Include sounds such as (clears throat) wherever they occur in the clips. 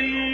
الذي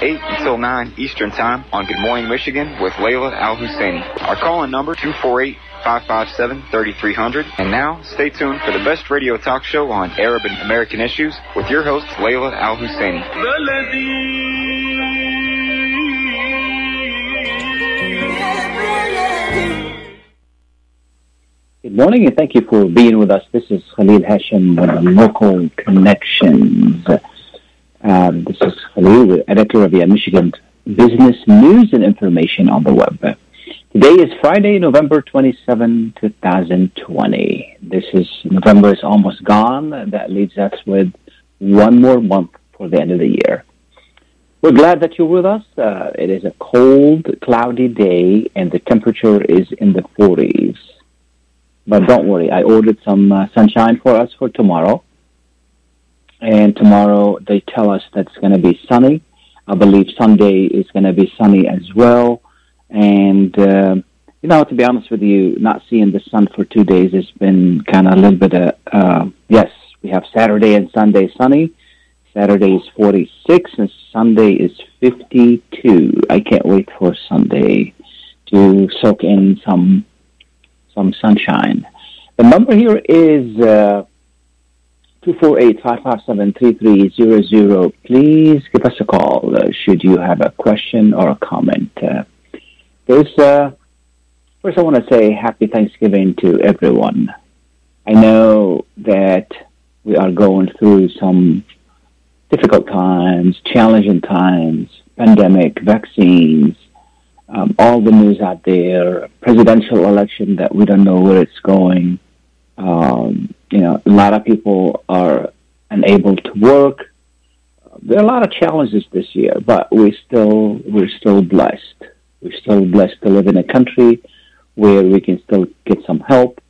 8 until 9 Eastern Time on Good Morning Michigan with Layla Al Husseini. Our call-in number 248 557 3300. And now, stay tuned for the best radio talk show on Arab and American issues with your host, Layla Al Husseini. Good morning and thank you for being with us. This is Khalil Hashim with Local Connections. Um, this is Khalil, editor of the Michigan Business News and Information on the web. Today is Friday, November 27, 2020. This is November is almost gone. That leaves us with one more month for the end of the year. We're glad that you're with us. Uh, it is a cold, cloudy day, and the temperature is in the 40s. But don't worry, I ordered some uh, sunshine for us for tomorrow. And tomorrow they tell us that it's going to be sunny. I believe Sunday is going to be sunny as well. And, uh, you know, to be honest with you, not seeing the sun for two days has been kind of a little bit of, uh, yes, we have Saturday and Sunday sunny. Saturday is 46 and Sunday is 52. I can't wait for Sunday to soak in some some sunshine. The number here is uh, 248-557-3300. Please give us a call uh, should you have a question or a comment. Uh, uh, first I want to say happy Thanksgiving to everyone. I know that we are going through some difficult times, challenging times, pandemic, vaccines, um, all the news out there, presidential election that we don't know where it's going. Um, you know, a lot of people are unable to work. There are a lot of challenges this year, but we still we're still blessed. We're still blessed to live in a country where we can still get some help.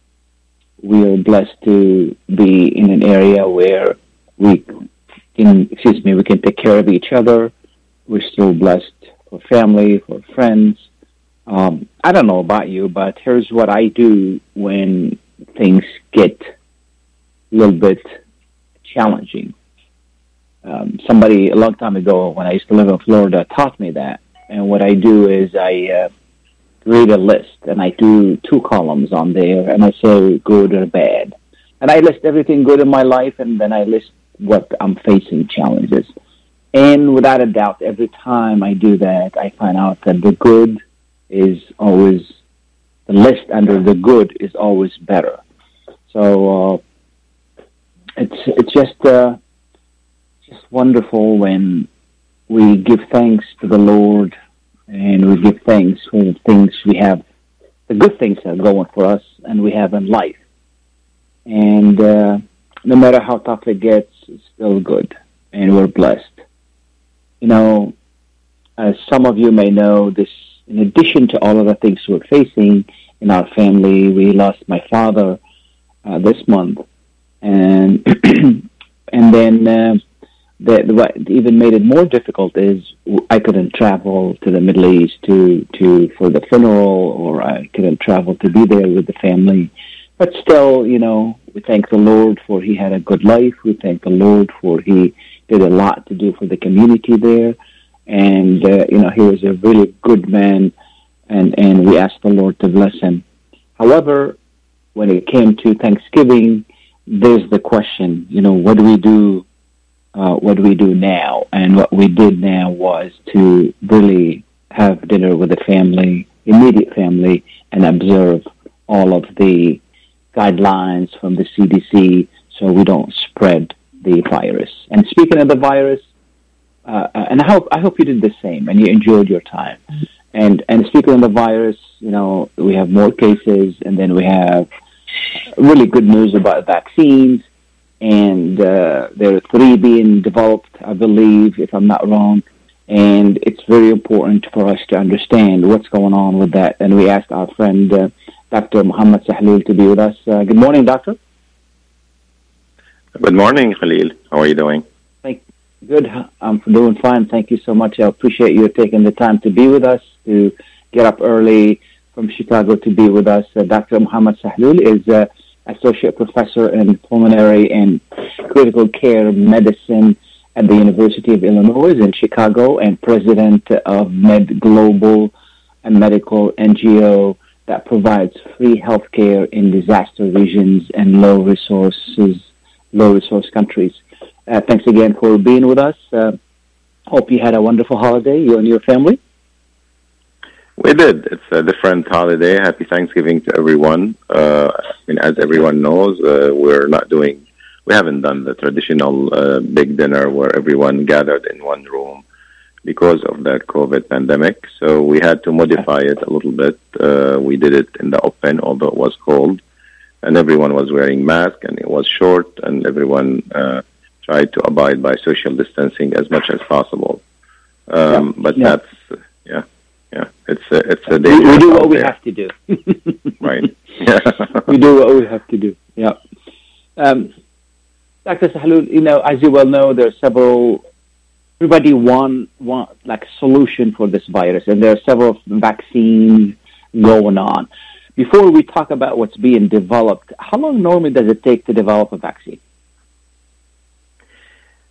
We are blessed to be in an area where we can, excuse me, we can take care of each other. We're still blessed for family, for friends. Um, I don't know about you, but here's what I do when things get a little bit challenging. Um, somebody a long time ago, when I used to live in Florida, taught me that. And what I do is I uh, read a list and I do two columns on there and I say good or bad. And I list everything good in my life and then I list what I'm facing challenges. And without a doubt, every time I do that, I find out that the good is always, the list under the good is always better. So uh, it's it's just uh, just wonderful when we give thanks to the Lord and we give thanks for the things we have, the good things that are going for us and we have in life. And uh, no matter how tough it gets, it's still good, and we're blessed. You know, as some of you may know, this in addition to all of the things we're facing in our family, we lost my father uh, this month, and (clears throat) and then uh, the, the, what even made it more difficult is I couldn't travel to the Middle East to to for the funeral, or I couldn't travel to be there with the family. But still, you know, we thank the Lord for he had a good life. We thank the Lord for he did a lot to do for the community there, and uh, you know he was a really good man, and and we asked the Lord to bless him. However, when it came to Thanksgiving, there's the question, you know, what do we do? Uh, what do we do now? And what we did now was to really have dinner with the family, immediate family, and observe all of the guidelines from the CDC so we don't spread the virus. And speaking of the virus, uh, and I hope I hope you did the same and you enjoyed your time. And and speaking of the virus, you know, we have more cases, and then we have really good news about vaccines, and uh, there are three being developed, I believe, if I'm not wrong. And it's very important for us to understand what's going on with that. And we asked our friend uh, Dr. Muhammad Sahloul to be with us. Uh, good morning, doctor. Good morning, Khalil. How are you doing? Thank, you. good. I'm doing fine. Thank you so much. I appreciate you taking the time to be with us, to get up early from Chicago to be with us. Uh, Dr. Muhammad Sahloul is uh, associate professor in pulmonary and critical care medicine at the University of Illinois in Chicago and president of Med Global, a medical NGO that provides free healthcare in disaster regions and low resources low resource countries. Uh, thanks again for being with us. Uh, hope you had a wonderful holiday, you and your family. We did. It's a different holiday. Happy Thanksgiving to everyone. Uh, I mean, as everyone knows, uh, we're not doing, we haven't done the traditional uh, big dinner where everyone gathered in one room because of the COVID pandemic. So we had to modify it a little bit. Uh, we did it in the open, although it was cold and everyone was wearing masks and it was short and everyone uh, tried to abide by social distancing as much as possible. Um, yeah. But yeah. that's yeah, yeah. It's a, it's a we, we do what we have to do. (laughs) right. Yeah. (laughs) we do what we have to do. Yeah. Um, Dr. Sahloul, you know, as you well know, there are several. Everybody want want like solution for this virus, and there are several vaccines going on. Before we talk about what's being developed, how long normally does it take to develop a vaccine?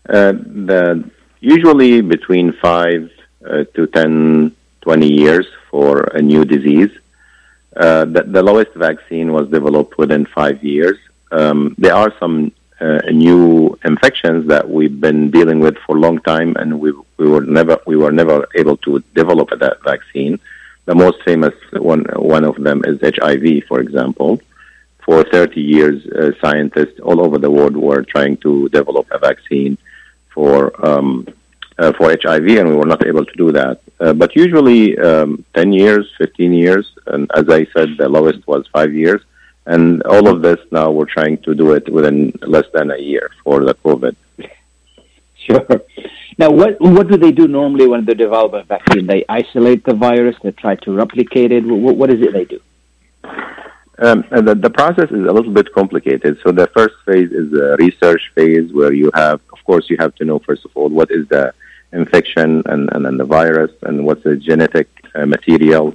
Uh, the, usually between 5 uh, to 10, 20 years for a new disease. Uh, the, the, lowest vaccine was developed within five years. Um, there are some uh, new infections that we've been dealing with for a long time, and we, we were never we were never able to develop that vaccine. The most famous one, one of them is HIV, for example. For 30 years, uh, scientists all over the world were trying to develop a vaccine for um, uh, for HIV, and we were not able to do that. Uh, but usually, um, 10 years, 15 years, and as I said, the lowest was five years. And all of this now, we're trying to do it within less than a year for the COVID. (laughs) Sure. Now, what what do they do normally when they develop a vaccine? They isolate the virus. They try to replicate it. What, what is it they do? Um, the, the process is a little bit complicated. So the first phase is a research phase where you have, of course, you have to know first of all what is the infection and, and then the virus and what's the genetic uh, material.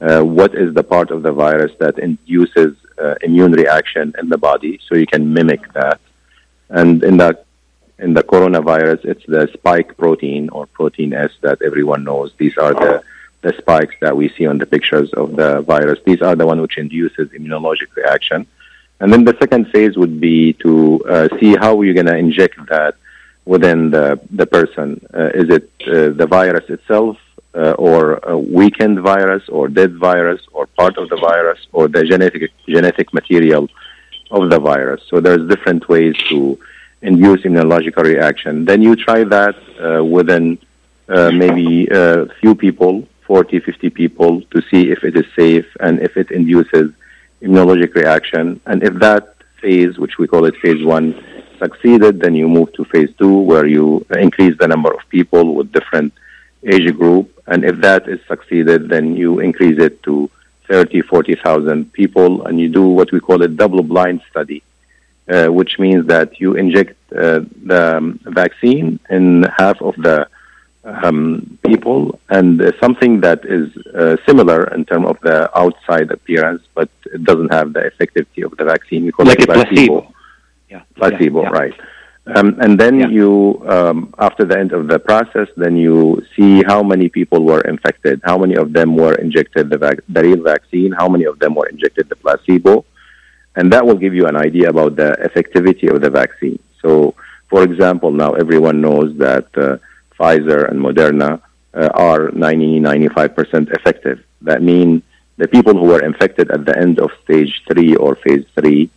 Uh, what is the part of the virus that induces uh, immune reaction in the body so you can mimic that. And in that in the coronavirus, it's the spike protein or protein S that everyone knows. These are the, the spikes that we see on the pictures of the virus. These are the one which induces immunologic reaction. And then the second phase would be to uh, see how you're going to inject that within the, the person. Uh, is it uh, the virus itself uh, or a weakened virus or dead virus or part of the virus or the genetic, genetic material of the virus? So there's different ways to induce immunological reaction. Then you try that uh, within uh, maybe a uh, few people, 40, 50 people, to see if it is safe and if it induces immunologic reaction. And if that phase, which we call it phase one, succeeded, then you move to phase two, where you increase the number of people with different age group. And if that is succeeded, then you increase it to 30, 40,000 people, and you do what we call a double blind study uh, which means that you inject uh, the vaccine in half of the um, people, and uh, something that is uh, similar in terms of the outside appearance, but it doesn't have the effectivity of the vaccine. We call like it placebo. placebo. Yeah, placebo, yeah, right? Um, and then yeah. you, um, after the end of the process, then you see how many people were infected, how many of them were injected the, vac- the real vaccine, how many of them were injected the placebo, and that will give you an idea about the effectivity of the vaccine. So, for example, now everyone knows that uh, Pfizer and Moderna uh, are 90, 95% effective. That means the people who were infected at the end of stage three or phase three,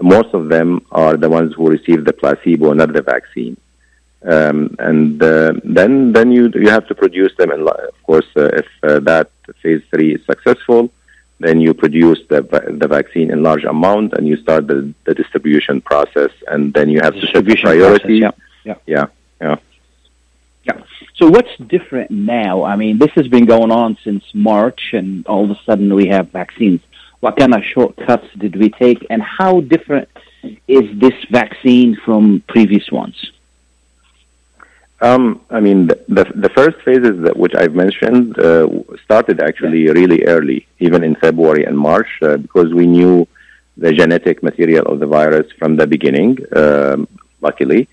most of them are the ones who received the placebo, not the vaccine. Um, and uh, then then you you have to produce them, and of course, uh, if uh, that phase three is successful, then you produce the the vaccine in large amount, and you start the, the distribution process, and then you have to set priority. Process, yeah, yeah, yeah, yeah. So what's different now? I mean, this has been going on since March, and all of a sudden we have vaccines. What kind of shortcuts did we take, and how different is this vaccine from previous ones? Um, I mean, the, the, the first phases that which I've mentioned uh, started actually really early, even in February and March, uh, because we knew the genetic material of the virus from the beginning. Um, luckily,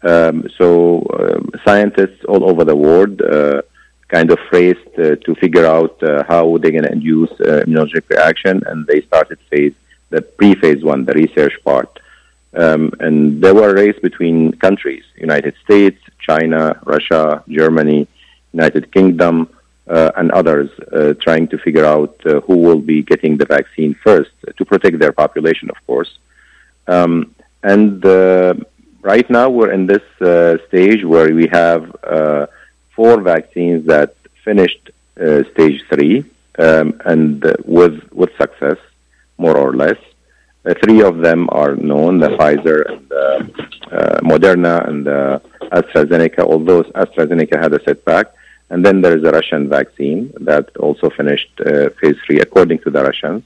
um, so um, scientists all over the world uh, kind of raced uh, to figure out uh, how they're going to induce uh, immunologic reaction, and they started phase the pre-phase one, the research part. Um, and there were race between countries, United States, China, Russia, Germany, United Kingdom, uh, and others, uh, trying to figure out uh, who will be getting the vaccine first to protect their population, of course. Um, and uh, right now we're in this stage where we have four vaccines that finished stage three um, and with with success, more or less. Uh, three of them are known, the Pfizer and the uh, Moderna and the AstraZeneca, although AstraZeneca had a setback. And then there is a Russian vaccine that also finished uh, phase three, according to the Russians.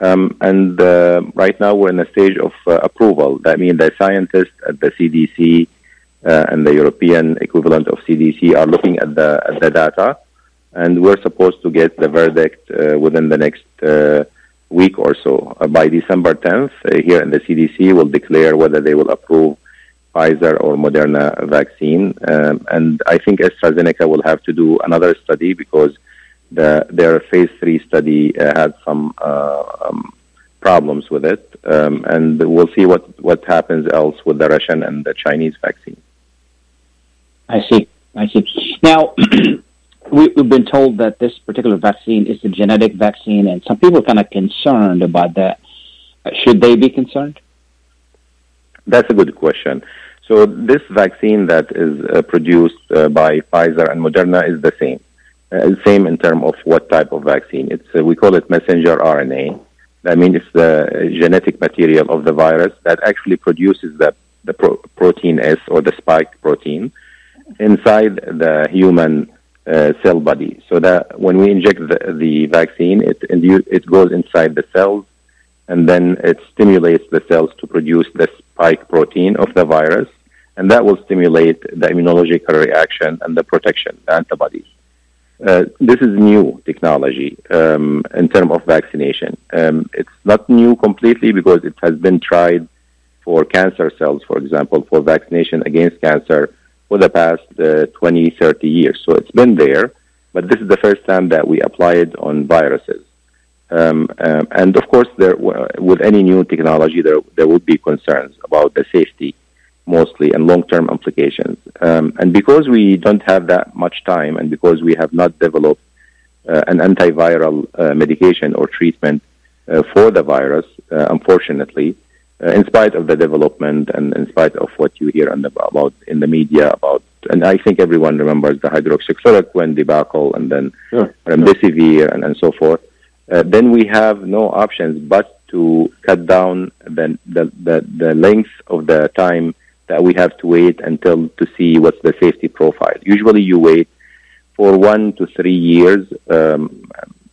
Um, and uh, right now we're in a stage of uh, approval. That means the scientists at the CDC uh, and the European equivalent of CDC are looking at the at the data, and we're supposed to get the verdict within the next week or so. Uh, by December 10th, uh, here in the CDC will declare whether they will approve Pfizer or Moderna vaccine. Um, and I think AstraZeneca will have to do another study because the, their phase three study uh, had some uh, um, problems with it. Um, and we'll see what, what happens else with the Russian and the Chinese vaccine. I see. I see. Now, (clears throat) we, have been told that this particular vaccine is a genetic vaccine, and some people are kind of concerned about that. Should they be concerned? That's a good question. So this vaccine that is uh, produced uh, by Pfizer and Moderna is the same. Uh, same in terms of what type of vaccine. It's uh, we call it messenger RNA. I mean, it's the genetic material of the virus that actually produces the the pro- protein S or the spike protein inside the human uh, cell body. So that when we inject the, the vaccine, it, it goes inside the cells and then it stimulates the cells to produce the spike protein of the virus. And that will stimulate the immunological reaction and the protection, the antibodies. Uh, this is new technology um, in terms of vaccination. Um, it's not new completely because it has been tried for cancer cells, for example, for vaccination against cancer for the past uh, 20, 30 years. So it's been there, but this is the first time that we apply it on viruses. Um, um, and of course, there, with any new technology, there, there would be concerns about the safety mostly and long-term implications. Um, and because we don't have that much time and because we have not developed uh, an antiviral uh, medication or treatment uh, for the virus, uh, unfortunately, in spite of the development and in spite of what you hear the, about in the media about, and I think everyone remembers the hydroxychloroquine debacle and then sure, remdesivir sure. and, and so forth. Uh, then we have no options but to cut down the, the, the, the length of the time that we have to wait until to see what's the safety profile. Usually you wait for one to three years, um,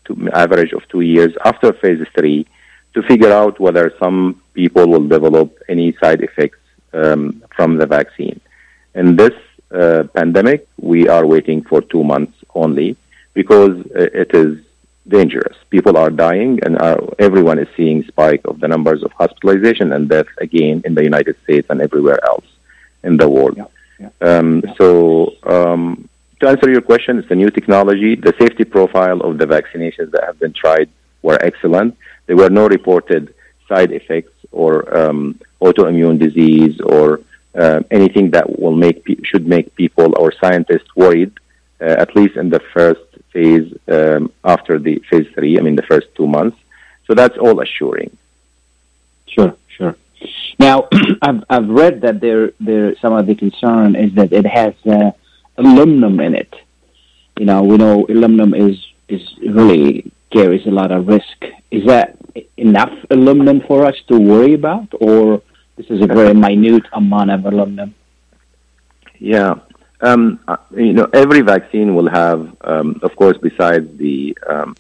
to average of two years after phase three to figure out whether some people will develop any side effects um, from the vaccine. In this uh, pandemic, we are waiting for two months only because it is dangerous. People are dying, and are, everyone is seeing spike of the numbers of hospitalization and death again in the United States and everywhere else in the world. Yeah, yeah, um, yeah. So, um, to answer your question, it's a new technology. The safety profile of the vaccinations that have been tried were excellent. There were no reported side effects or um, autoimmune disease or uh, anything that will make pe- should make people or scientists worried. Uh, at least in the first phase um, after the phase three, I mean the first two months. So that's all assuring. Sure, sure. Now, (clears throat) I've, I've read that there, there, some of the concern is that it has uh, aluminum in it. You know, we know aluminum is, is really carries a lot of risk. Is that enough aluminum for us to worry about, or this is a very minute amount of aluminum? Yeah. Um, uh, you know, every vaccine will have, um, of course, besides the um,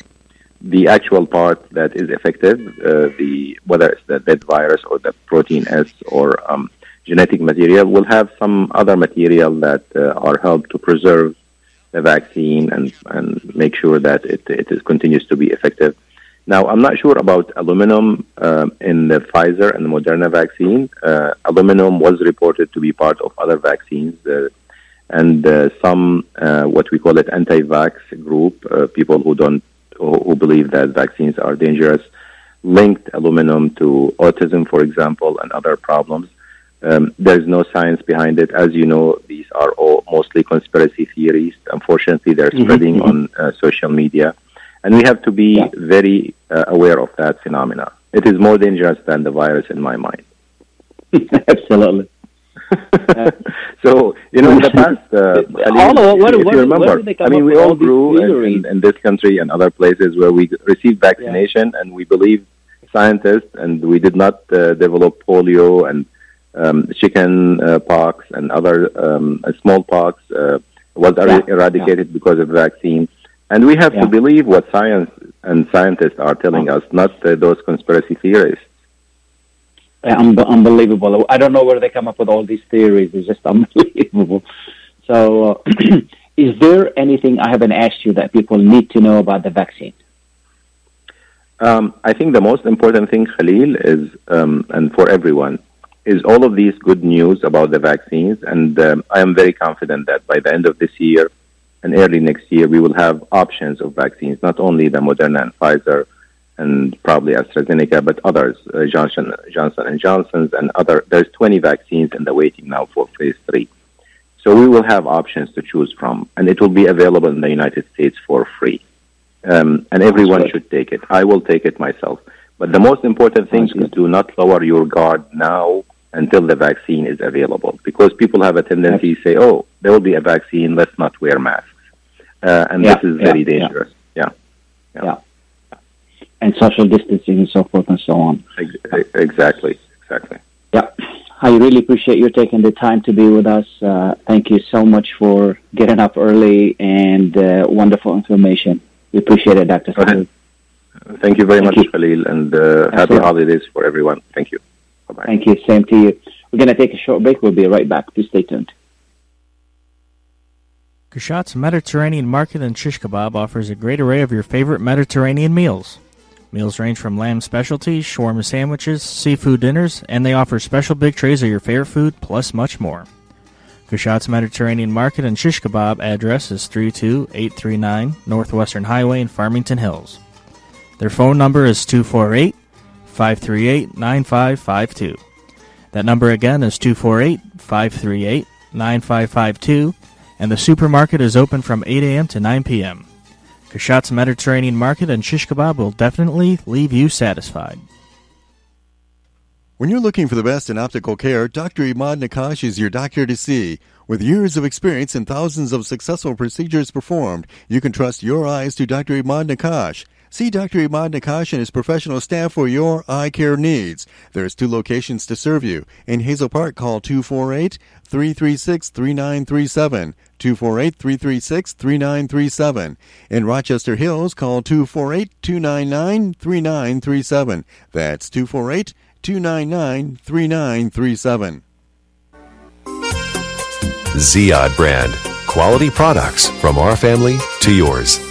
the actual part that is effective, uh, the whether it's the dead virus or the protein S or um, genetic material, will have some other material that uh, are helped to preserve the vaccine and and make sure that it it is, continues to be effective. Now, I'm not sure about aluminum uh, in the Pfizer and the Moderna vaccine. Uh, aluminum was reported to be part of other vaccines. Uh, and uh, some, uh, what we call it, anti-vax group, uh, people who don't who believe that vaccines are dangerous, linked aluminum to autism, for example, and other problems. Um, there's no science behind it. As you know, these are all mostly conspiracy theories. Unfortunately, they're mm-hmm, spreading mm-hmm. on uh, social media. And we have to be yeah. very uh, aware of that phenomena. It is more dangerous than the virus in my mind. (laughs) Absolutely. (laughs) so you know, in the (laughs) past, uh, Khalil, what, if what, you remember, I mean, we all grew in, in, this country and other places where we received vaccination, yeah. and we believe scientists, and we did not uh, develop polio and um, chicken uh, pox and other um, smallpox uh, was yeah. eradicated yeah. because of vaccine. And we have to believe what science and scientists are telling us, not uh, those conspiracy theories. Un- unbelievable. I don't know where they come up with all these theories. It's just (laughs) unbelievable. So, uh, (clears throat) is there anything I haven't asked you that people need to know about the vaccine? Um, I think the most important thing, Khalil, is, um, and for everyone, is all of these good news about the vaccines. And um, I am very confident that by the end of this year and early next year, we will have options of vaccines, not only the Moderna and Pfizer and probably AstraZeneca, but others, uh, Johnson, Johnson and Johnson's and other. There's 20 vaccines in the waiting now for phase three. So we will have options to choose from, and it will be available in the United States for free. Um, and everyone should take it. I will take it myself. But the most important thing is do not lower your guard now until the vaccine is available, because people have a tendency to say, "Oh, there will be a vaccine. Let's not wear masks," uh, and yeah, this is yeah, very dangerous. yeah. yeah. yeah and social distancing and so forth and so on. Exactly, exactly. Yeah, I really appreciate you taking the time to be with us. Uh, thank you so much for getting up early and uh, wonderful information. We appreciate it, Dr. Thank you very thank much, you. Khalil, and uh, happy holidays for everyone. Thank you. Bye-bye. Thank you. Same to you. We're going to take a short break. We'll be right back. Please stay tuned. Kushat's Mediterranean Market and Shish Kebab offers a great array of your favorite Mediterranean meals. Meals range from lamb specialties, shawarma sandwiches, seafood dinners, and they offer special big trays of your favorite food, plus much more. Kushat's Mediterranean Market and Shish Kebab address is 32839 Northwestern Highway in Farmington Hills. Their phone number is 248 538 9552. That number again is 248 538 9552, and the supermarket is open from 8 a.m. to 9 p.m. Kushat's Mediterranean Market and shish kebab will definitely leave you satisfied. When you're looking for the best in optical care, Dr. Imad Nakash is your doctor to see. With years of experience and thousands of successful procedures performed, you can trust your eyes to Dr. Imad Nakash. See Dr. Imad Nakash and his professional staff for your eye care needs. There's two locations to serve you. In Hazel Park, call 248-336-3937. 248-336-3937. In Rochester Hills, call 248-299-3937. That's 248-299-3937. Ziyad brand. Quality products from our family to yours.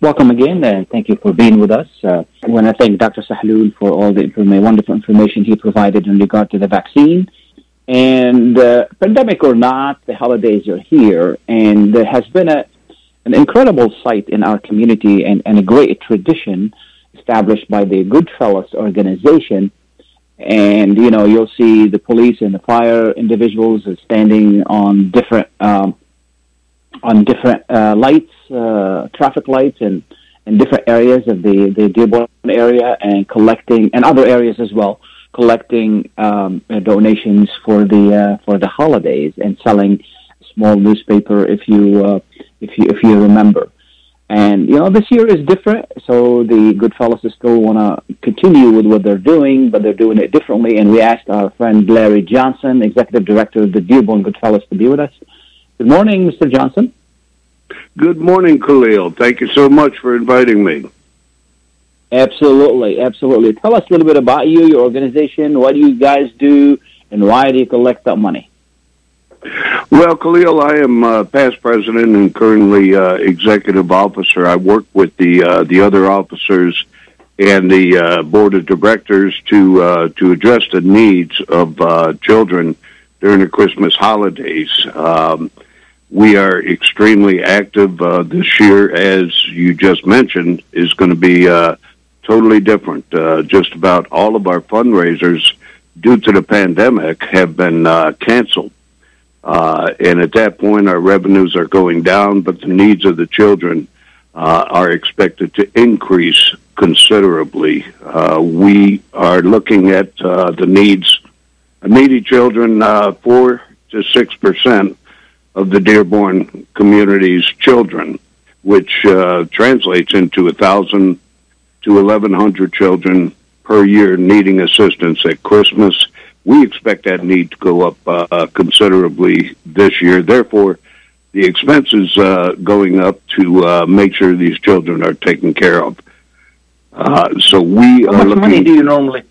Welcome again, and thank you for being with us. Uh, I want to thank Dr. Sahloul for all the informa- wonderful information he provided in regard to the vaccine And uh, pandemic or not, the holidays are here, and there has been a an incredible sight in our community and, and a great tradition established by the Goodfellows organization. And you know, you'll see the police and the fire individuals standing on different um, on different uh, lights, uh, traffic lights, and in different areas of the the Dearborn area, and collecting and other areas as well, collecting um, donations for the uh, for the holidays and selling small newspaper if you uh, if you if you remember. And you know, this year is different, so the Goodfellows still want to continue with what they're doing, but they're doing it differently. And we asked our friend Larry Johnson, executive director of the Dearborn Goodfellows, to be with us. Good morning, Mr. Johnson. Good morning, Khalil. Thank you so much for inviting me. Absolutely, absolutely. Tell us a little bit about you, your organization. What do you guys do, and why do you collect that money? Well, Khalil, I am uh, past president and currently uh, executive officer. I work with the uh, the other officers and the uh, board of directors to uh, to address the needs of uh, children during the Christmas holidays. Um, we are extremely active this year, as you just mentioned, is going to be totally different. just about all of our fundraisers, due to the pandemic, have been canceled. Uh, and at that point, our revenues are going down, but the needs of the children uh, are expected to increase considerably. Uh, we are looking at uh, the needs of needy children, uh, four to six percent of the Dearborn community's children, which uh, translates into a thousand to eleven hundred children per year needing assistance at Christmas we expect that need to go up uh, considerably this year. Therefore, the expenses uh, going up to uh, make sure these children are taken care of. Uh, so we How are much looking. money do you normally?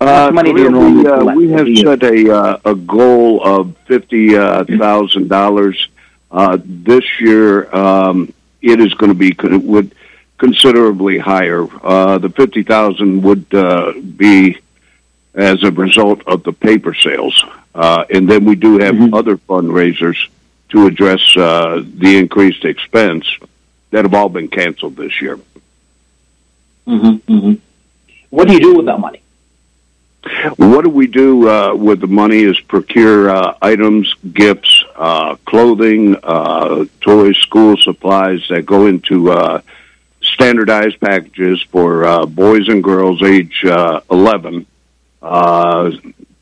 Uh, much money do you normally uh, collect we have set a uh, a goal of fifty thousand dollars. Uh, this year, um, it is going to be would considerably higher. Uh, the fifty thousand would uh, be as a result of the paper sales, uh, and then we do have Mhm. other fundraisers to address uh, the increased expense that have all been canceled this year. Mm-hmm, mm-hmm. What do you do with that money? What do we do uh, with the money is procure uh, items, gifts, uh, clothing, uh, toys, school supplies that go into uh, standardized packages for uh, boys and girls age uh, 11 uh,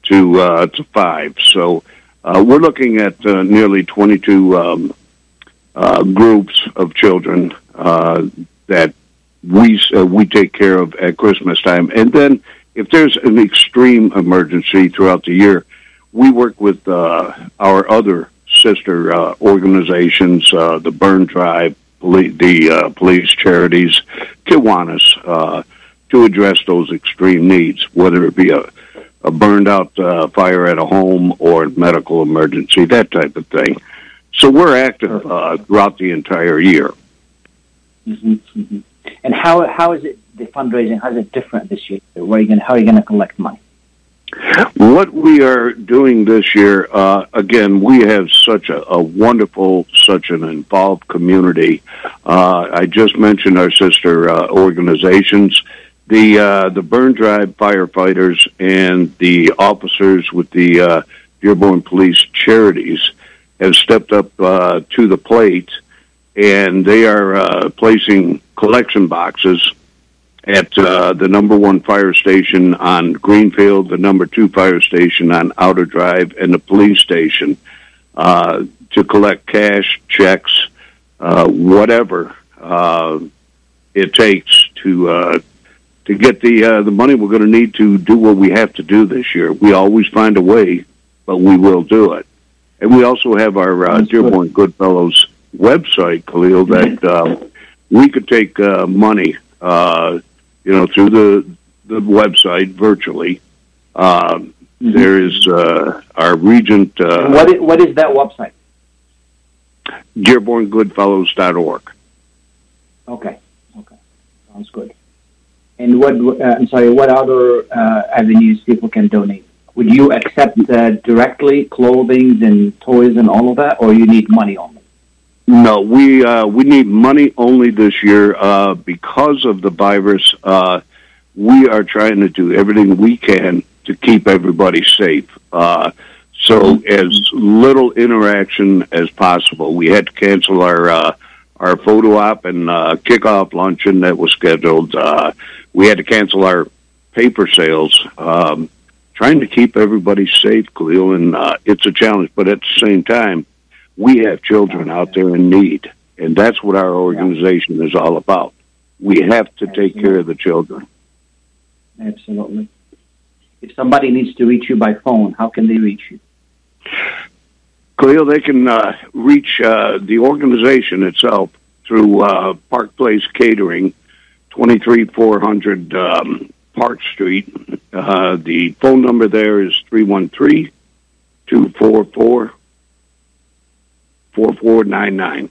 to to five. So we're looking at nearly 22 um, groups of children that we we take care of at Christmas time, and then if there's an extreme emergency throughout the year, we work with uh, our other sister uh, organizations, uh, the Burn Drive, poli- the uh, police charities, Kiwanis, uh, to address those extreme needs, whether it be a, a burned out uh, fire at a home or a medical emergency, that type of thing. So we're active throughout the entire year. Mm-hmm, mm-hmm. And how how is it the fundraising? How is it different this year? Where are you going? How are you going to collect money? What we are doing this year, uh, again, we have such a, a wonderful, such an involved community. Uh, I just mentioned our sister uh, organizations, the uh, the Burn Drive firefighters and the officers with the uh, Dearborn Police Charities have stepped up uh, to the plate, and they are placing collection boxes at uh, the number one fire station on Greenfield, the number two fire station on Outer Drive, and the police station uh, to collect cash, checks, uh, whatever uh, it takes to uh, to get the uh, the money we're going to need to do what we have to do this year. We always find a way, but we will do it. And we also have our uh. Dearborn Goodfellows website, Khalil, that uh, we could take uh, money, uh, you know, through the the website virtually. Uh, There is uh, our regent uh, what is, what is that website? DearbornGoodfellows.org. Okay, okay, sounds good. And what uh, I'm sorry, what other uh, avenues people can donate? would you accept uh, directly clothing and toys and all of that, or you need money only? No, we uh, we need money only this year uh, because of the virus. Uh, we are trying to do everything we can to keep everybody safe. Uh, so as little interaction as possible. We had to cancel our uh, our photo op and uh, kickoff luncheon that was scheduled. Uh, we had to cancel our paper sales. Um, trying to keep everybody safe, Khalil, and uh, it's a challenge. But at the same time, we have children out there in need, and that's what our organization is all about. We have to take care of the children. Absolutely. If somebody needs to reach you by phone, how can they reach you? Khalil, they can uh, reach uh, the organization itself through uh, Park Place Catering, 23400 um, Park Street. Uh, the phone number there is 313 244 4499.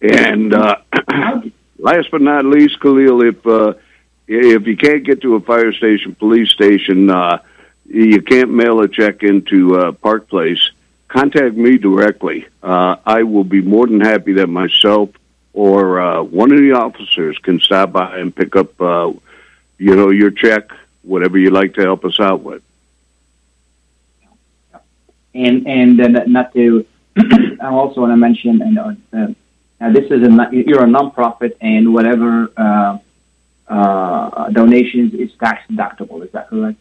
And uh, (clears throat) last but not least, Khalil, if uh, if you can't get to a fire station, police station, uh, you can't mail a check into uh, Park Place, contact me directly. Uh, I will be more than happy that myself or uh, one of the officers can stop by and pick up, uh, you know, your check, whatever you'd like to help us out with. And and uh, not to, (clears throat) I also want to mention, and uh, uh, this is a you're a nonprofit, and whatever uh, uh, donations is tax deductible. Is that correct?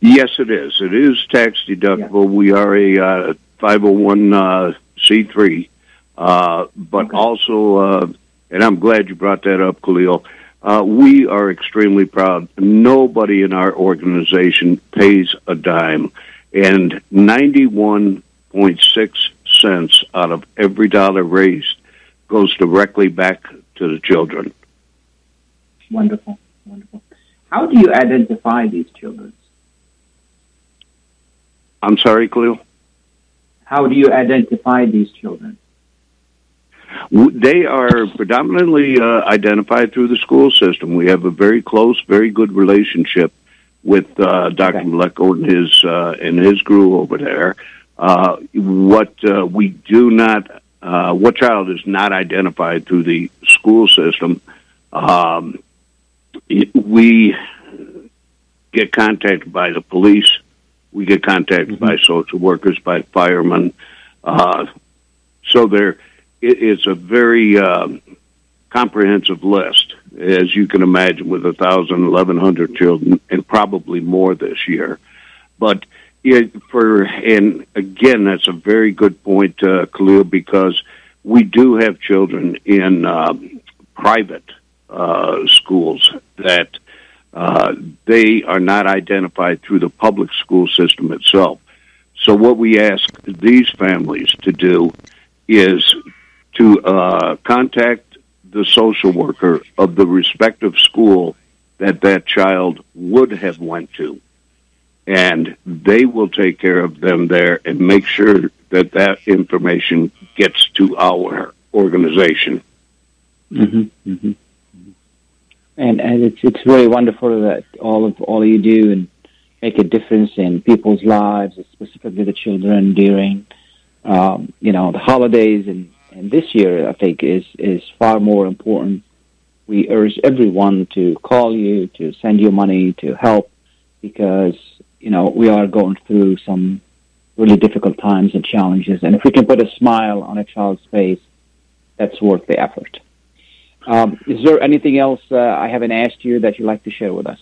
Yes, it is. It is tax deductible. Yeah. We are a uh, 501c3, uh, but okay. also, uh, and I'm glad you brought that up, Khalil. Uh, we are extremely proud. Nobody in our organization pays a dime, and 91.6 cents out of every dollar raised goes directly back to the children. Wonderful, wonderful. How do you identify these children? I'm sorry, Khalil? How do you identify these children? They are predominantly uh, identified through the school system. We have a very close, very good relationship with uh, Dr. Okay. Maleyko and his uh, and his crew over there. Uh, what uh, we do not, uh, what child is not identified through the school system, um, we get contacted by the police we get contacted mm-hmm. by social workers, by firemen. Uh, so there, it, it's a very um, comprehensive list, as you can imagine, with a thousand, eleven hundred children, and probably more this year. But it, for and again, that's a very good point, uh, Khalil, because we do have children in um, private uh, schools that uh, they are not identified through the public school system itself. So what we ask these families to do is to uh, contact the social worker of the respective school that that child would have went to and they will take care of them there and make sure that that information gets to our organization. Mm-hmm, mm-hmm and and it's it's really wonderful that all of all you do and make a difference in people's lives, specifically the children during um, you know the holidays and and this year I think is is far more important. We urge everyone to call you, to send you money, to help, because you know we are going through some really difficult times and challenges. And if we can put a smile on a child's face, that's worth the effort. Um, is there anything else uh, I haven't asked you that you'd like to share with us?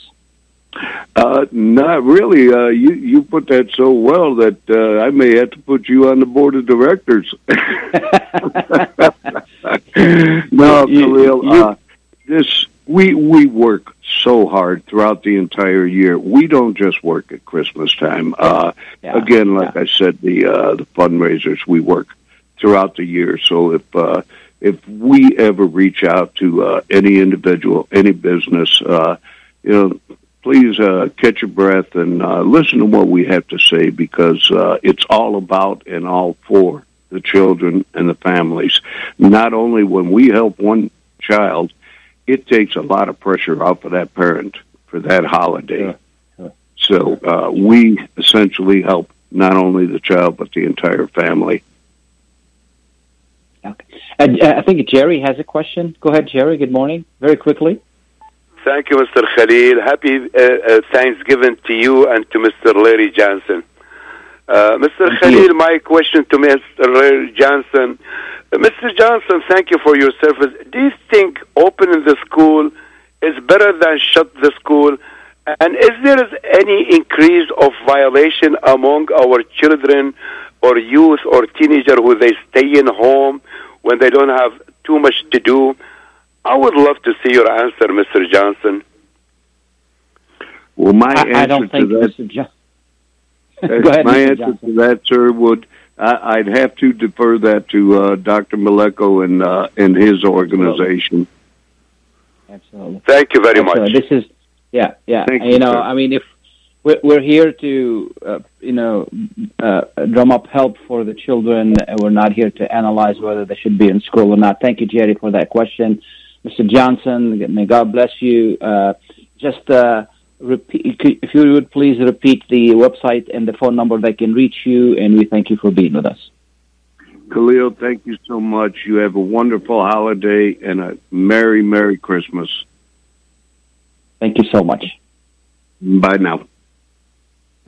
Uh, not really. Uh, you you put that so well that uh, I may have to put you on the board of directors. (laughs) (laughs) no, Khalil. Uh, this we we work so hard throughout the entire year. We don't just work at Christmas time. Uh, yeah, again, like yeah. I said, the uh, the fundraisers we work throughout the year. So if uh, if we ever reach out to uh, any individual, any business, uh, you know, please uh, catch your breath and uh, listen to what we have to say because uh, it's all about and all for the children and the families. Not only when we help one child, it takes a lot of pressure off of that parent for that holiday. So uh, we essentially help not only the child but the entire family. Okay. Uh, I think Jerry has a question. Go ahead, Jerry. Good morning. Very quickly. Thank you, Mr. Khalil. Happy uh, uh, Thanksgiving to you and to Mr. Larry Johnson. Uh, Mr. Thank Khalil, you. my question to Mr. Johnson. Uh, Mr. Johnson, thank you for your service. Do you think opening the school is better than shut the school? And is there any increase of violation among our children or youth or teenager who they stay in home when they don't have too much to do? I would love to see your answer, Mr. Johnson. Well, my I, answer I don't think to that, Mr. John. Go ahead, my Mr. answer Johnson. to that, sir, would I, I'd have to defer that to uh, Dr. Maleyko and uh, and his organization. Absolutely. Thank you very Absolutely. much. This is, yeah, yeah. Thank you you, know, sir. I mean, if we're, we're here to, uh, you know, uh, drum up help for the children, and we're not here to analyze whether they should be in school or not. Thank you, Jerry, for that question. Mr. Johnson, may God bless you. Uh, just uh, repeat, if you would please repeat the website and the phone number that can reach you, and we thank you for being with us. Khalil, thank you so much. You have a wonderful holiday and a merry, merry Christmas. Thank you so much. Bye now.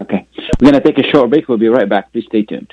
Okay. We're going to take a short break. We'll be right back. Please stay tuned.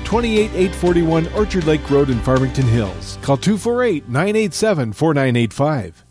28841 Orchard Lake Road in Farmington Hills. Call 248 987 4985.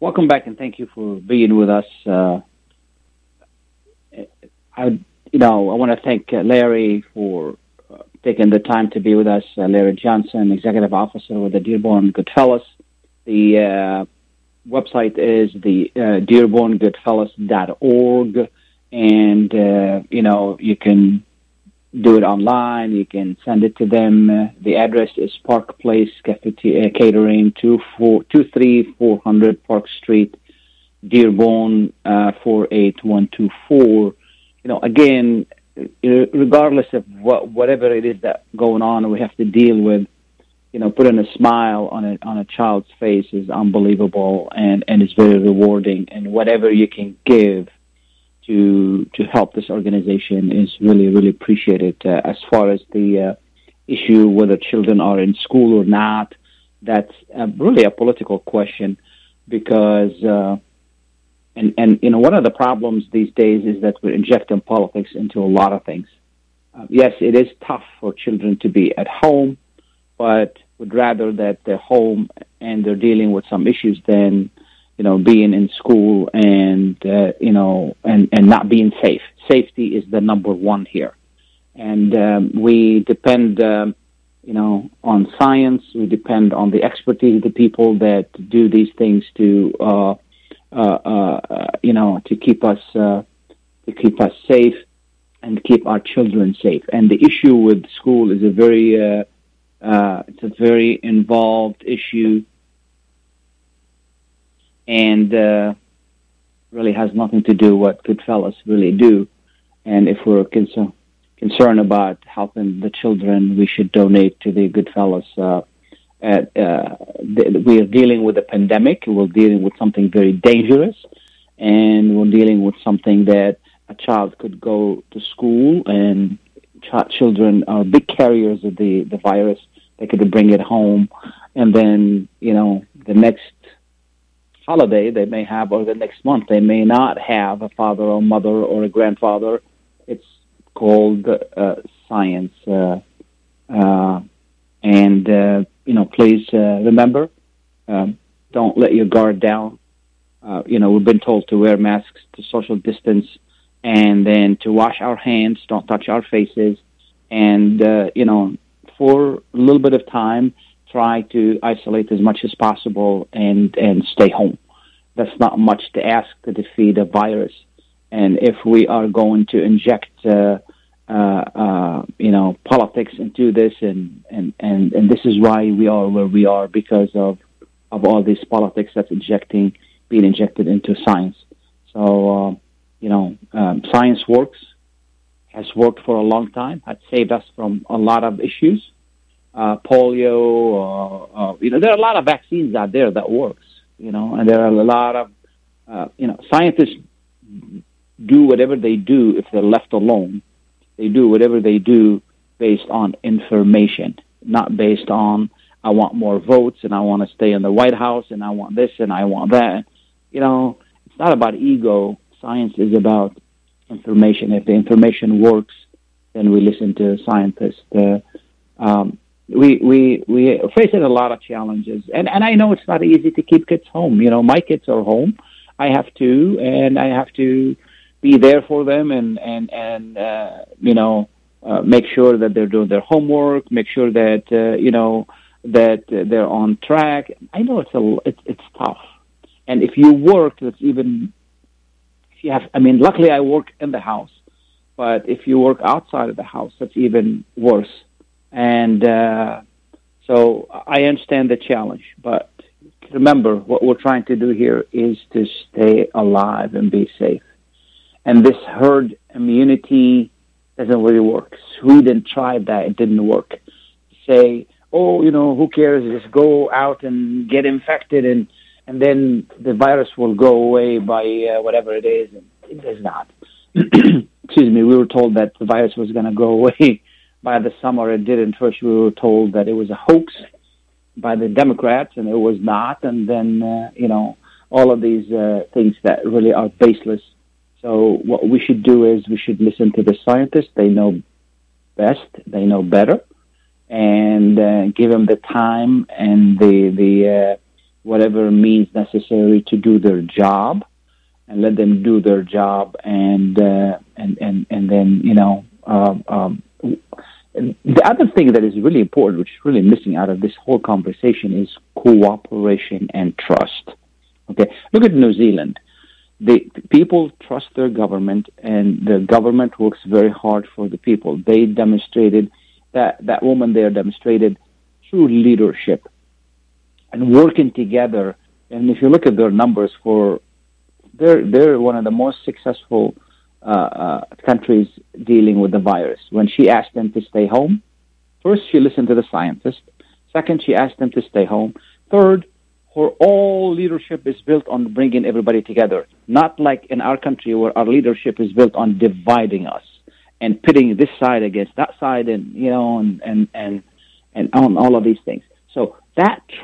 Welcome back, and thank you for being with us. Uh, I, you know, I want to thank uh, Larry for uh, taking the time to be with us. Uh, Larry Johnson, Executive Officer with the Dearborn Goodfellows. The uh, website is the uh, dearborngoodfellows.org, and uh, you know you can do it online. You can send it to them. Uh, the address is Park Place Cafete- uh, Catering, two four two three four hundred Park Street, Dearborn, uh, four eight one two four. You know, again, uh, regardless of what whatever it is that going on, we have to deal with. You know, putting a smile on a on a child's face is unbelievable and and it's very rewarding. And whatever you can give to to help this organization is really really appreciated. Uh, as far as the uh, issue whether children are in school or not, that's uh, really a political question because uh, and and you know one of the problems these days is that we're injecting politics into a lot of things. Yes, it is tough for children to be at home, but would rather that they're home and they're dealing with some issues than you know being in school and uh, you know and and not being safe. Safety is the number one here, and um, we depend. Um, you know, on science. We depend on the expertise of the people that do these things to, uh, uh, uh, you know, to keep us uh, to keep us safe and keep our children safe. And the issue with school is a very uh, uh, it's a very involved issue, and uh, really has nothing to do what Goodfellows really do. And if we're concerned about helping the children, we should donate to the Goodfellows. Uh, at, uh, we are dealing with a pandemic. We're dealing with something very dangerous, and we're dealing with something that a child could go to school, and ch- children are big carriers of the, the virus. They could bring it home, and then you know the next holiday they may have, or the next month they may not have a father or mother or a grandfather. It's called uh, science. Uh, uh, and, uh, you know, please uh, remember, um, don't let your guard down. Uh, you know, we've been told to wear masks, to social distance, and then to wash our hands, don't touch our faces. And, you know, for a little bit of time, try to isolate as much as possible and, and stay home. That's not much to ask to defeat a virus. And if we are going to inject, uh, uh, uh, you know, politics into this, and, and, and, and this is why we are where we are because of, of all this politics that's injecting, being injected into science. So, uh, you know, um, science works, has worked for a long time, has saved us from a lot of issues. Uh, polio, you know, there are a lot of vaccines out there that works, you know, and there are a lot of, uh, you know, scientists do whatever they do if they're left alone. They do whatever they do based on information, not based on I want more votes and I want to stay in the White House and I want this and I want that. You know, it's not about ego. Science is about information. If the information works, then we listen to scientists. Uh, um, we we we facing a lot of challenges, and and I know it's not easy to keep kids home. You know, my kids are home. I have to, and I have to be there for them and and and uh, you know uh, make sure that they're doing their homework, make sure that uh, you know that they're on track. I know it's a it's it's tough, and if you work, that's even if you have. I mean, luckily I work in the house, but if you work outside of the house, that's even worse. And uh, so I understand the challenge, but remember what we're trying to do here is to stay alive and be safe. And this herd immunity doesn't really work. Sweden tried that; it didn't work. Say, oh, you know, who cares? Just go out and get infected, and and then the virus will go away by uh, whatever it is. And it does not. (clears throat) Excuse me. We were told that the virus was going to go away (laughs) by the summer. It didn't. First, we were told that it was a hoax by the Democrats, and it was not. And then, uh, you know, all of these uh, things that really are baseless. So what we should do is we should listen to the scientists. They know best. They know better, and uh, give them the time and the the uh, whatever means necessary to do their job, and let them do their job, and uh, and and and then you know. Um, um, the other thing that is really important, which is really missing out of this whole conversation, is cooperation and trust. Okay, look at New Zealand the people trust their government and the government works very hard for the people. They demonstrated that that woman there demonstrated true leadership and working together. And if you look at their numbers for they're they're one of the most successful uh, uh, countries dealing with the virus. When she asked them to stay home, first she listened to the scientists. Second, she asked them to stay home. Third, for all leadership is built on bringing everybody together, not like in our country where our leadership is built on dividing us and pitting this side against that side, and you know, and and and and on all of these things.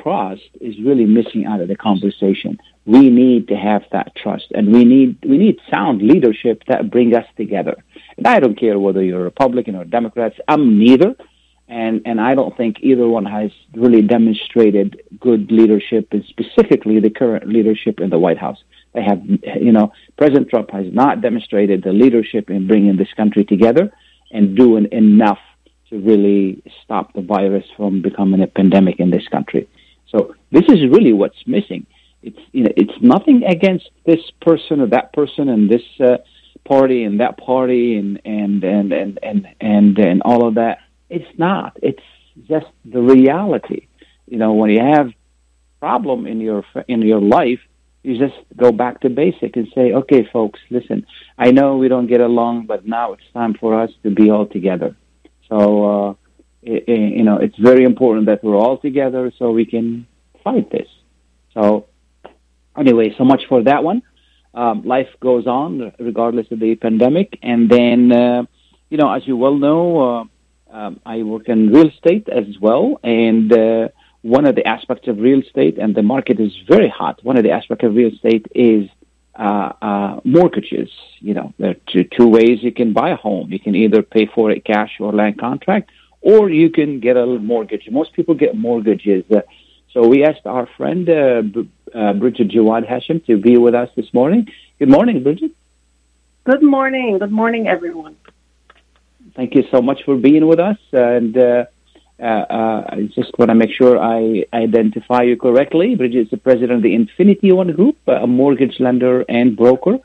Trust is really missing out of the conversation. We need to have that trust, and we need we need sound leadership that bring us together. And I don't care whether you're Republican or Democrats. I'm neither and and I don't think either one has really demonstrated good leadership, and specifically the current leadership in the White House. They have, you know, President Trump has not demonstrated the leadership in bringing this country together and doing enough to really stop the virus from becoming a pandemic in this country. So this is really what's missing. It's you know it's nothing against this person or that person and this uh, party and that party and and and and and and, and all of that it's not. It's just the reality. You know, when you have problem in your in your life, you just go back to basic and say, "Okay, folks, listen. I know we don't get along, but now it's time for us to be all together." So, uh, you know, it's very important that we're all together so we can fight this. So, anyway, so much for that one. Um, life goes on regardless of the pandemic, and then, uh, you know, as you well know. Uh, um, I work in real estate as well, and uh, one of the aspects of real estate, and the market is very hot. One of the aspects of real estate is uh, uh, mortgages. You know, there are two, two ways you can buy a home. You can either pay for it cash or land contract, or you can get a mortgage. Most people get mortgages. Uh, so we asked our friend uh, B- uh, Bridget Jawad Hashim to be with us this morning. Good morning, Bridget. Good morning. Good morning, everyone thank you so much for being with us. And uh, uh, uh, I just want to make sure I identify you correctly. Bridget is the president of the Infinity One Group, a mortgage lender and broker.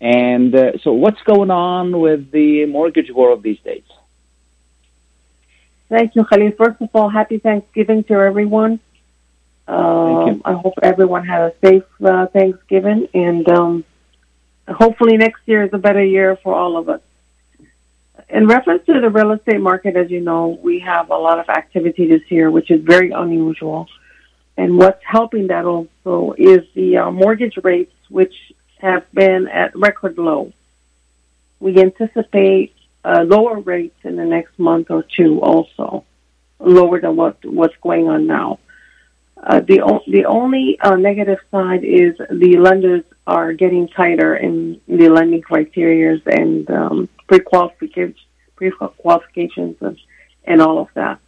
And uh, so, what's going on with the mortgage world these days? Thank you, Khalil. First of all, happy Thanksgiving to everyone. Um, I hope everyone had a safe uh, Thanksgiving, and um, hopefully next year is a better year for all of us. In reference to the real estate market, as you know, we have a lot of activity this year, which is very unusual. And what's helping that also is the uh, mortgage rates, which have been at record low. We anticipate uh, lower rates in the next month or two, also lower than what what's going on now. Uh, the o- the only uh, negative side is the lenders are getting tighter in the lending criteria and um, pre-qualifications, pre-qualifications and, and all of that.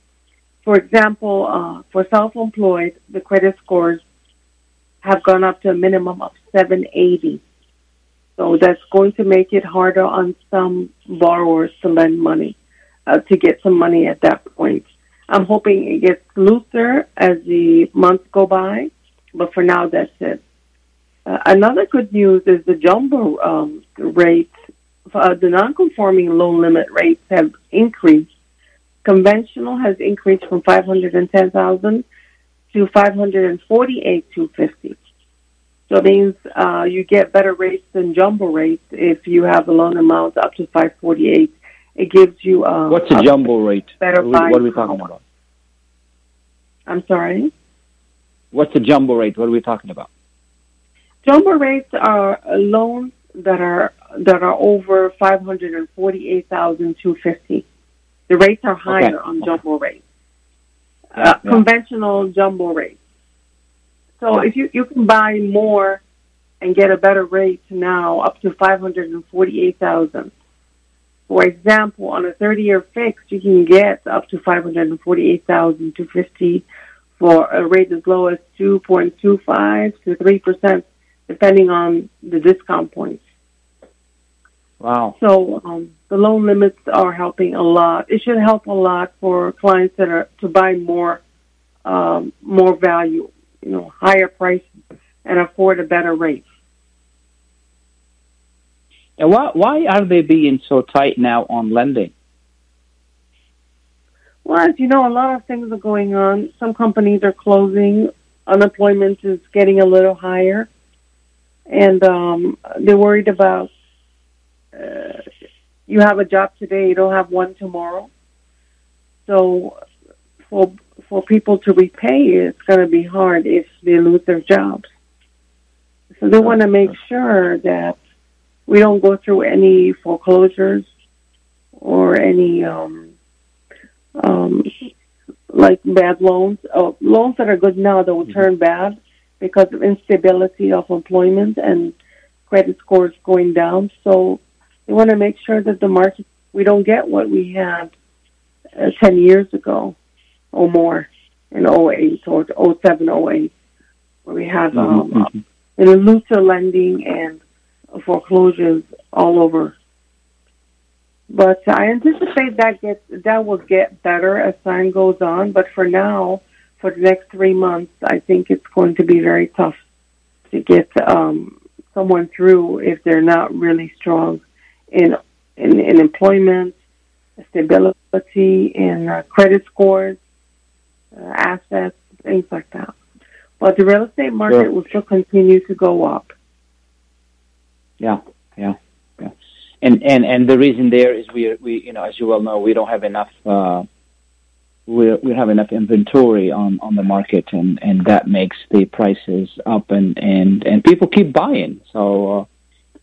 For example, uh, for self-employed, the credit scores have gone up to a minimum of 780. So that's going to make it harder on some borrowers to lend money, uh, to get some money at that point. I'm hoping it gets looser as the months go by, but for now, that's it. Uh, another good news is the jumbo um, rates, uh, the non-conforming loan limit rates have increased. Conventional has increased from 510,000 to 548,250. So it means uh, you get better rates than jumbo rates if you have a loan amount up to 548. It gives you uh, what's a jumbo rate? Better what, what are we talking about? I'm sorry. What's a jumbo rate? What are we talking about? Jumbo rates are loans that are that are over five hundred and forty eight thousand two fifty. The rates are higher Okay. on jumbo rates. Yeah, uh, yeah. Conventional jumbo rates. So if you you can buy more and get a better rate now, up to five hundred and forty eight thousand. For example, on a thirty year fixed, you can get up to five hundred and forty eight thousand two fifty for a rate as low as two point two five to three percent, depending on the discount points. Wow. So um, the loan limits are helping a lot. It should help a lot for clients that are to buy more, um, more value, you know, higher prices and afford a better rate. And why why are they being so tight now on lending? Well, as you know, a lot of things are going on. Some companies are closing. Unemployment is getting a little higher, and um, they're worried about. Uh, you have a job today, you don't have one tomorrow. So, for for people to repay, it's going to be hard if they lose their jobs. So they want to make sure that we don't go through any foreclosures or any um, um, like bad loans. Oh, loans that are good now that will turn bad because of instability of employment and credit scores going down. So they want to make sure that the market we don't get what we had uh, 10 years ago or more in 08 or 07, 08, where we had um, Mm-hmm. you know, looser lending and foreclosures all over. But I anticipate that gets that will get better as time goes on. But for now, for the next three months, I think it's going to be very tough to get um, someone through if they're not really strong in in, in employment, stability, in uh, credit scores, uh, assets, things like that. But the real estate market Sure. will still continue to go up. Yeah, yeah, yeah. And and and the reason there is we we you know as you well know we don't have enough uh, we we have enough inventory on on the market and and that makes the prices up and and and people keep buying so uh,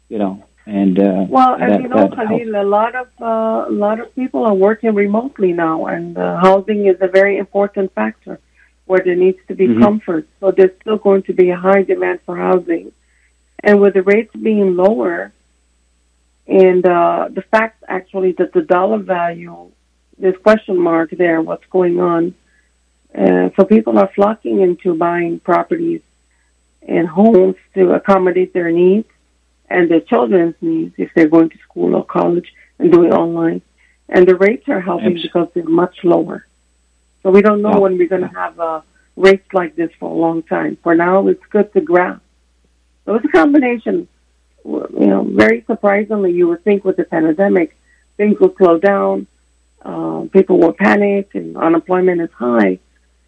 you know and uh, Well, as that, you know, helps. Khalil, a lot of uh, a lot of people are working remotely now, and uh, housing is a very important factor where there needs to be Mhm. comfort. So there's still going to be a high demand for housing, and with the rates being lower, and uh, the fact actually that the dollar value, there's question mark there. What's going on? Uh, so people are flocking into buying properties and homes to accommodate their needs and their children's needs if they're going to school or college and doing online. And the rates are helping Abs- because they're much lower. So we don't know Yeah. when we're going to have uh, rates like this for a long time. For now, it's good to grasp. So it's a combination. You know, very surprisingly, you would think with the pandemic, things would slow down. Uh, people will panic and unemployment is high.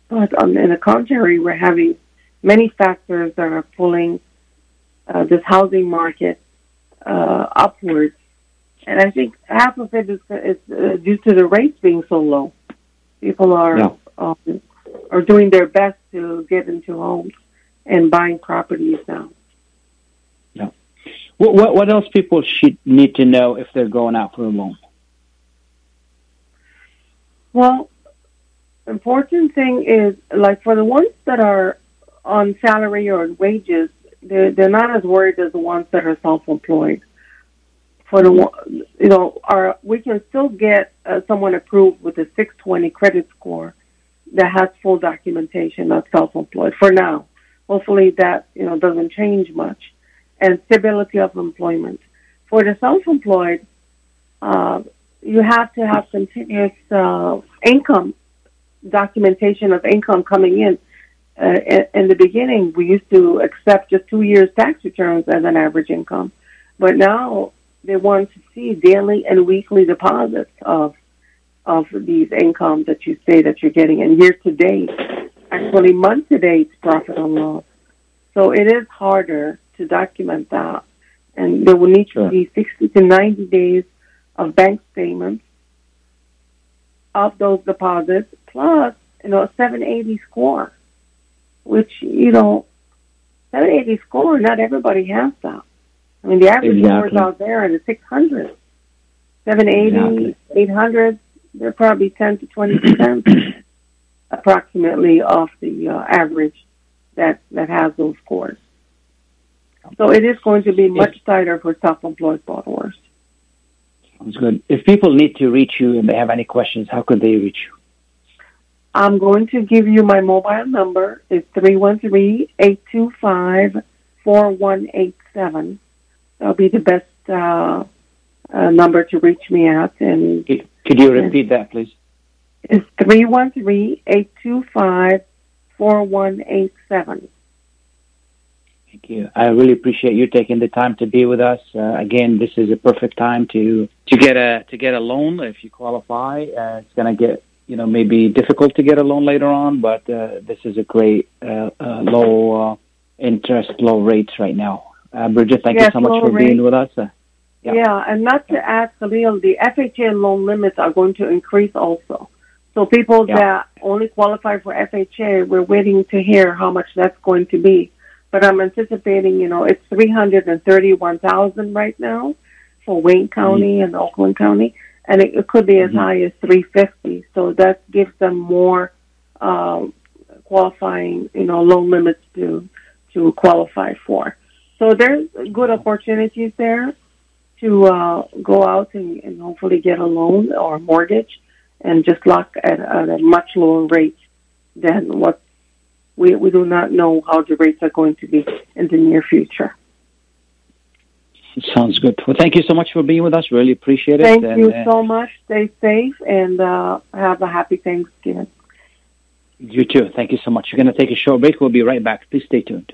But on, in the contrary, we're having many factors that are pulling uh, this housing market uh, upwards. And I think half of it is, is uh, due to the rates being so low. People are Yeah. um, are doing their best to get into homes and buying properties now. What, what what else people should need to know if they're going out for a loan? Well, important thing is like for the ones that are on salary or wages, they're they're not as worried as the ones that are self-employed. For the you know, our we can still get uh, someone approved with a 620 credit score that has full documentation of self-employed for now. Hopefully that you know doesn't change much, and stability of employment. For the self-employed, uh, you have to have continuous uh, income documentation of income coming in. Uh, in, the beginning, we used to accept just two years tax returns as an average income, but now they want to see daily and weekly deposits of of these income that you say that you're getting, and year to date, actually month to date profit and loss. So it is harder to document that, and there will need Sure. to be 60 to 90 days of bank statements of those deposits, plus you know a 780 score, which you know 780 score. Not everybody has that. I mean, the average Exactly. scores out there are the 600, 780, Exactly. 800. They're probably 10 to 20 percent, (clears throat) approximately, off the uh, average that that has those scores. So it is going to be much tighter for self-employed borrowers. Sounds good. If people need to reach you and they have any questions, how could they reach you? I'm going to give you my mobile number. It's 313-825-4187. That'll be the best uh, uh, number to reach me at. And Could you repeat that, please? it's 313-825-4187. Thank you. I really appreciate you taking the time to be with us. Uh, again, this is a perfect time to to get a to get a loan if you qualify. Uh, it's going to get you know maybe difficult to get a loan later on, but uh, this is a great uh, uh, low uh, interest, low rates right now. Uh, Bridget, thank you so much for being with us. Uh, Yeah. and not to add, Khalil, the FHA loan limits are going to increase also. So people yeah. that only qualify for FHA, we're waiting to hear how much that's going to be. But I'm anticipating, you know, it's 331,000 right now for Wayne County mm-hmm. and Oakland County, and it, it could be as mm-hmm. high as 350. So that gives them more uh, qualifying, you know, loan limits to to qualify for. So there's good opportunities there to uh, go out and, and hopefully get a loan or a mortgage and just lock at, at a much lower rate than what we, we do not know how the rates are going to be in the near future. Sounds good. Well, thank you so much for being with us. Really appreciate it. Thank and, you uh, so much. Stay safe and uh, have a happy Thanksgiving. You too. Thank you so much. We're going to take a short break. We'll be right back. Please stay tuned.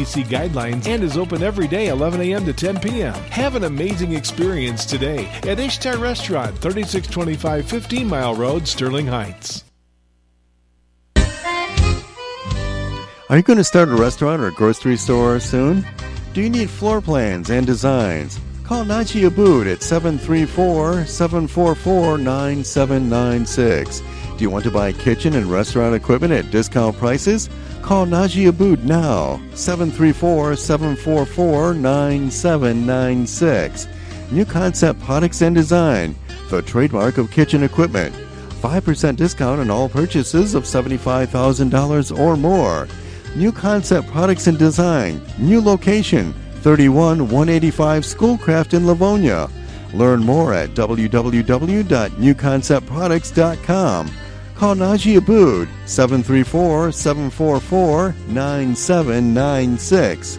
CDC guidelines and is open every day 11 a.m. to 10 p.m. Have an amazing experience today at Ishtar Restaurant, 3625 15 Mile Road, Sterling Heights. Are you going to start a restaurant or a grocery store soon? Do you need floor plans and designs? Call Naji Abood at 734 744 9796. Do you want to buy kitchen and restaurant equipment at discount prices? Call Naji Abood now, 734 744 9796. New Concept Products and Design, the trademark of kitchen equipment. 5% discount on all purchases of $75,000 or more. New Concept Products and Design, new location, 31 185 Schoolcraft in Livonia. Learn more at www.newconceptproducts.com. Call Naji Abood 734 744 9796.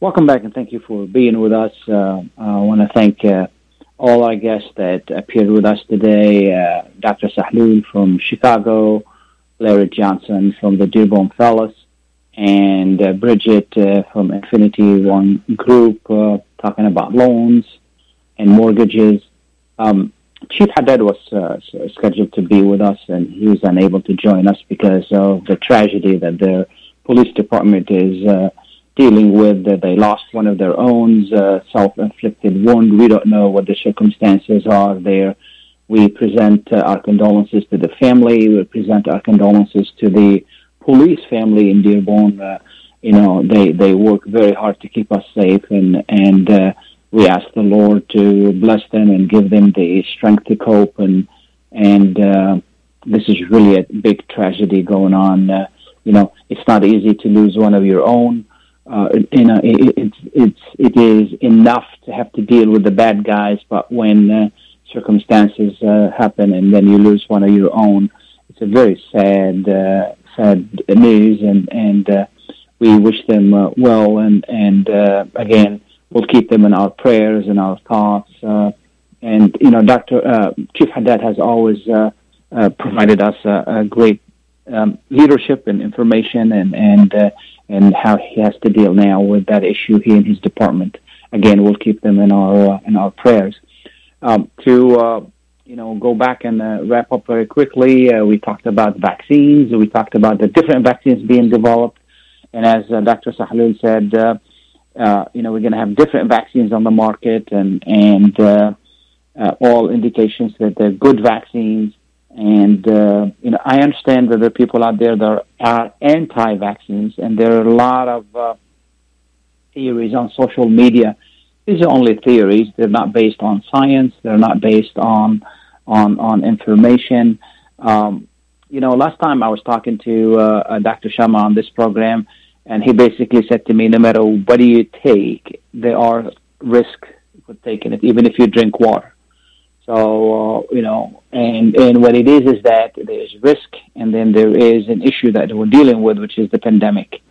Welcome back and thank you for being with us. Uh, I want to thank uh, all our guests that appeared with us today uh, Dr. Sahloul from Chicago. Larry Johnson from the Dearborn Fellows, and uh, Bridget uh, from Infinity One Group uh, talking about loans and mortgages. Um, Chief Haddad was uh, scheduled to be with us, and he was unable to join us because of the tragedy that their police department is uh, dealing with. That they lost one of their own, uh, self-inflicted wound. We don't know what the circumstances are there we present uh, our condolences to the family. We present our condolences to the police family in Dearborn. Uh, you know, they, they work very hard to keep us safe, and and uh, we ask the Lord to bless them and give them the strength to cope. And and uh, this is really a big tragedy going on. Uh, you know, it's not easy to lose one of your own. Uh, you know, it, it's it's it is enough to have to deal with the bad guys, but when uh, circumstances uh, happen and then you lose one of your own. It's a very sad, uh, sad news, and and uh, we wish them uh, well. And and uh, again, we'll keep them in our prayers and our thoughts. Uh, and you know, Doctor uh, Chief Haddad has always uh, uh, provided us a, a great um, leadership and information, and and uh, and how he has to deal now with that issue he and his department. Again, we'll keep them in our uh, in our prayers. Um, to uh, you know go back and uh, wrap up very quickly, uh, we talked about vaccines. We talked about the different vaccines being developed, and as uh, Dr. Sahloul said, uh, you know we're going to have different vaccines on the market, and and all indications that they're good vaccines. And you know, I understand that there are people out there that are anti-vaccines, and there are a lot of theories on social media these are only theories. They're not based on science. They're not based on on on information. Um, you know, last time I was talking to uh, uh Dr. Sharma on this program, and he basically said to me, no matter what do you take, there are risks with taking it, even if you drink water. So uh, you know, and and what it is is that there's risk, and then there is an issue that we're dealing with, which is the pandemic.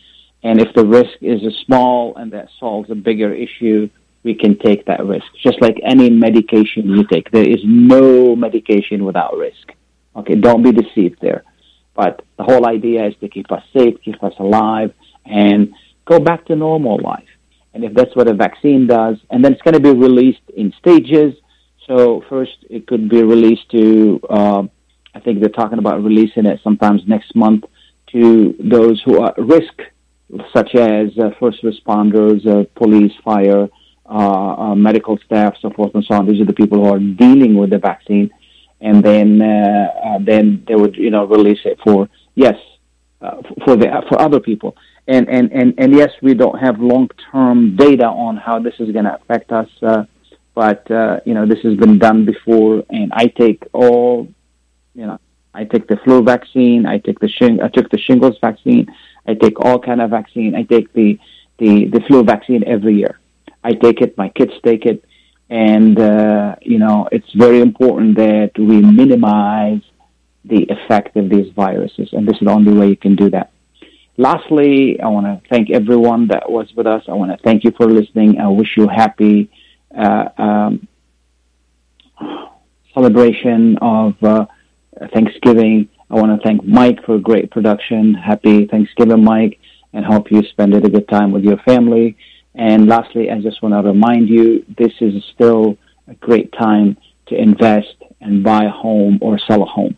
And if the risk is small and that solves a bigger issue, we can take that risk. Just like any medication you take, there is no medication without risk. Okay, don't be deceived there. But the whole idea is to keep us safe, keep us alive, and go back to normal life. And if that's what a vaccine does, and then it's going to be released in stages. So first, it could be released to, uh, I think they're talking about releasing it sometimes next month to those who are at risk, such as uh, first responders, uh, police, fire, uh, uh, medical staff, so forth and so on. These are the people who are dealing with the vaccine, and then uh, then they would you know release it for yes for the for other people. And and and and yes, we don't have long term data on how this is going to affect us, but uh, you know this has been done before, and I take all you know. I take the flu vaccine. I take the shing- I took the shingles vaccine. I take all kind of vaccine. I take the the the flu vaccine every year. I take it. My kids take it, and uh, you know it's very important that we minimize the effect of these viruses, and this is the only way you can do that. Lastly, I want to thank everyone that was with us. I want to thank you for listening. I wish you happy um, celebration of uh, Thanksgiving. I want to thank Mike for a great production. Happy Thanksgiving, Mike, and hope you spend it a good time with your family. And lastly, I just want to remind you, this is still a great time to invest and buy a home or sell a home.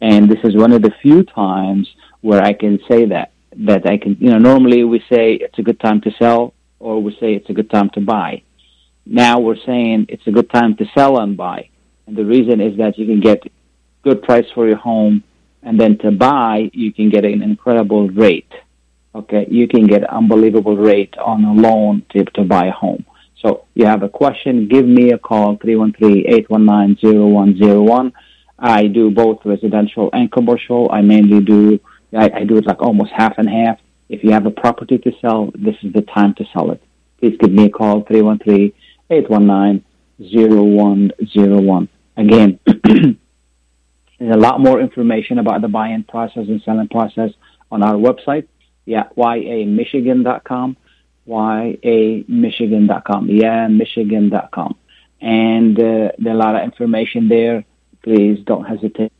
And this is one of the few times where I can say that, that I can, you know, normally we say it's a good time to sell or we say it's a good time to buy. Now we're saying it's a good time to sell and buy. And the reason is that you can get good price for your home and then to buy, you can get an incredible rate okay, you can get unbelievable rate on a loan to, to buy a home. So you have a question, give me a call, 313-819-0101. I do both residential and commercial. I mainly do, I, I do it like almost half and half. If you have a property to sell, this is the time to sell it. Please give me a call, 313-819-0101. Again, (clears throat) there's a lot more information about the buying process and selling process on our website, yeah, yamichigan.com, yamichigan.com, yeah, michigan.com. And uh, there's a lot of information there. Please don't hesitate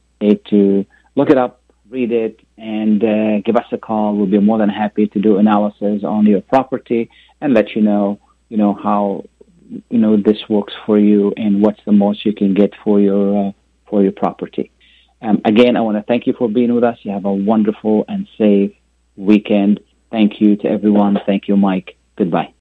to look it up, read it, and uh, give us a call. We'll be more than happy to do analysis on your property and let you know, you know, how, you know, this works for you and what's the most you can get for your, uh, for your property. Um, again, I want to thank you for being with us. You have a wonderful and safe weekend. Thank you to everyone. Thank you, Mike. Goodbye.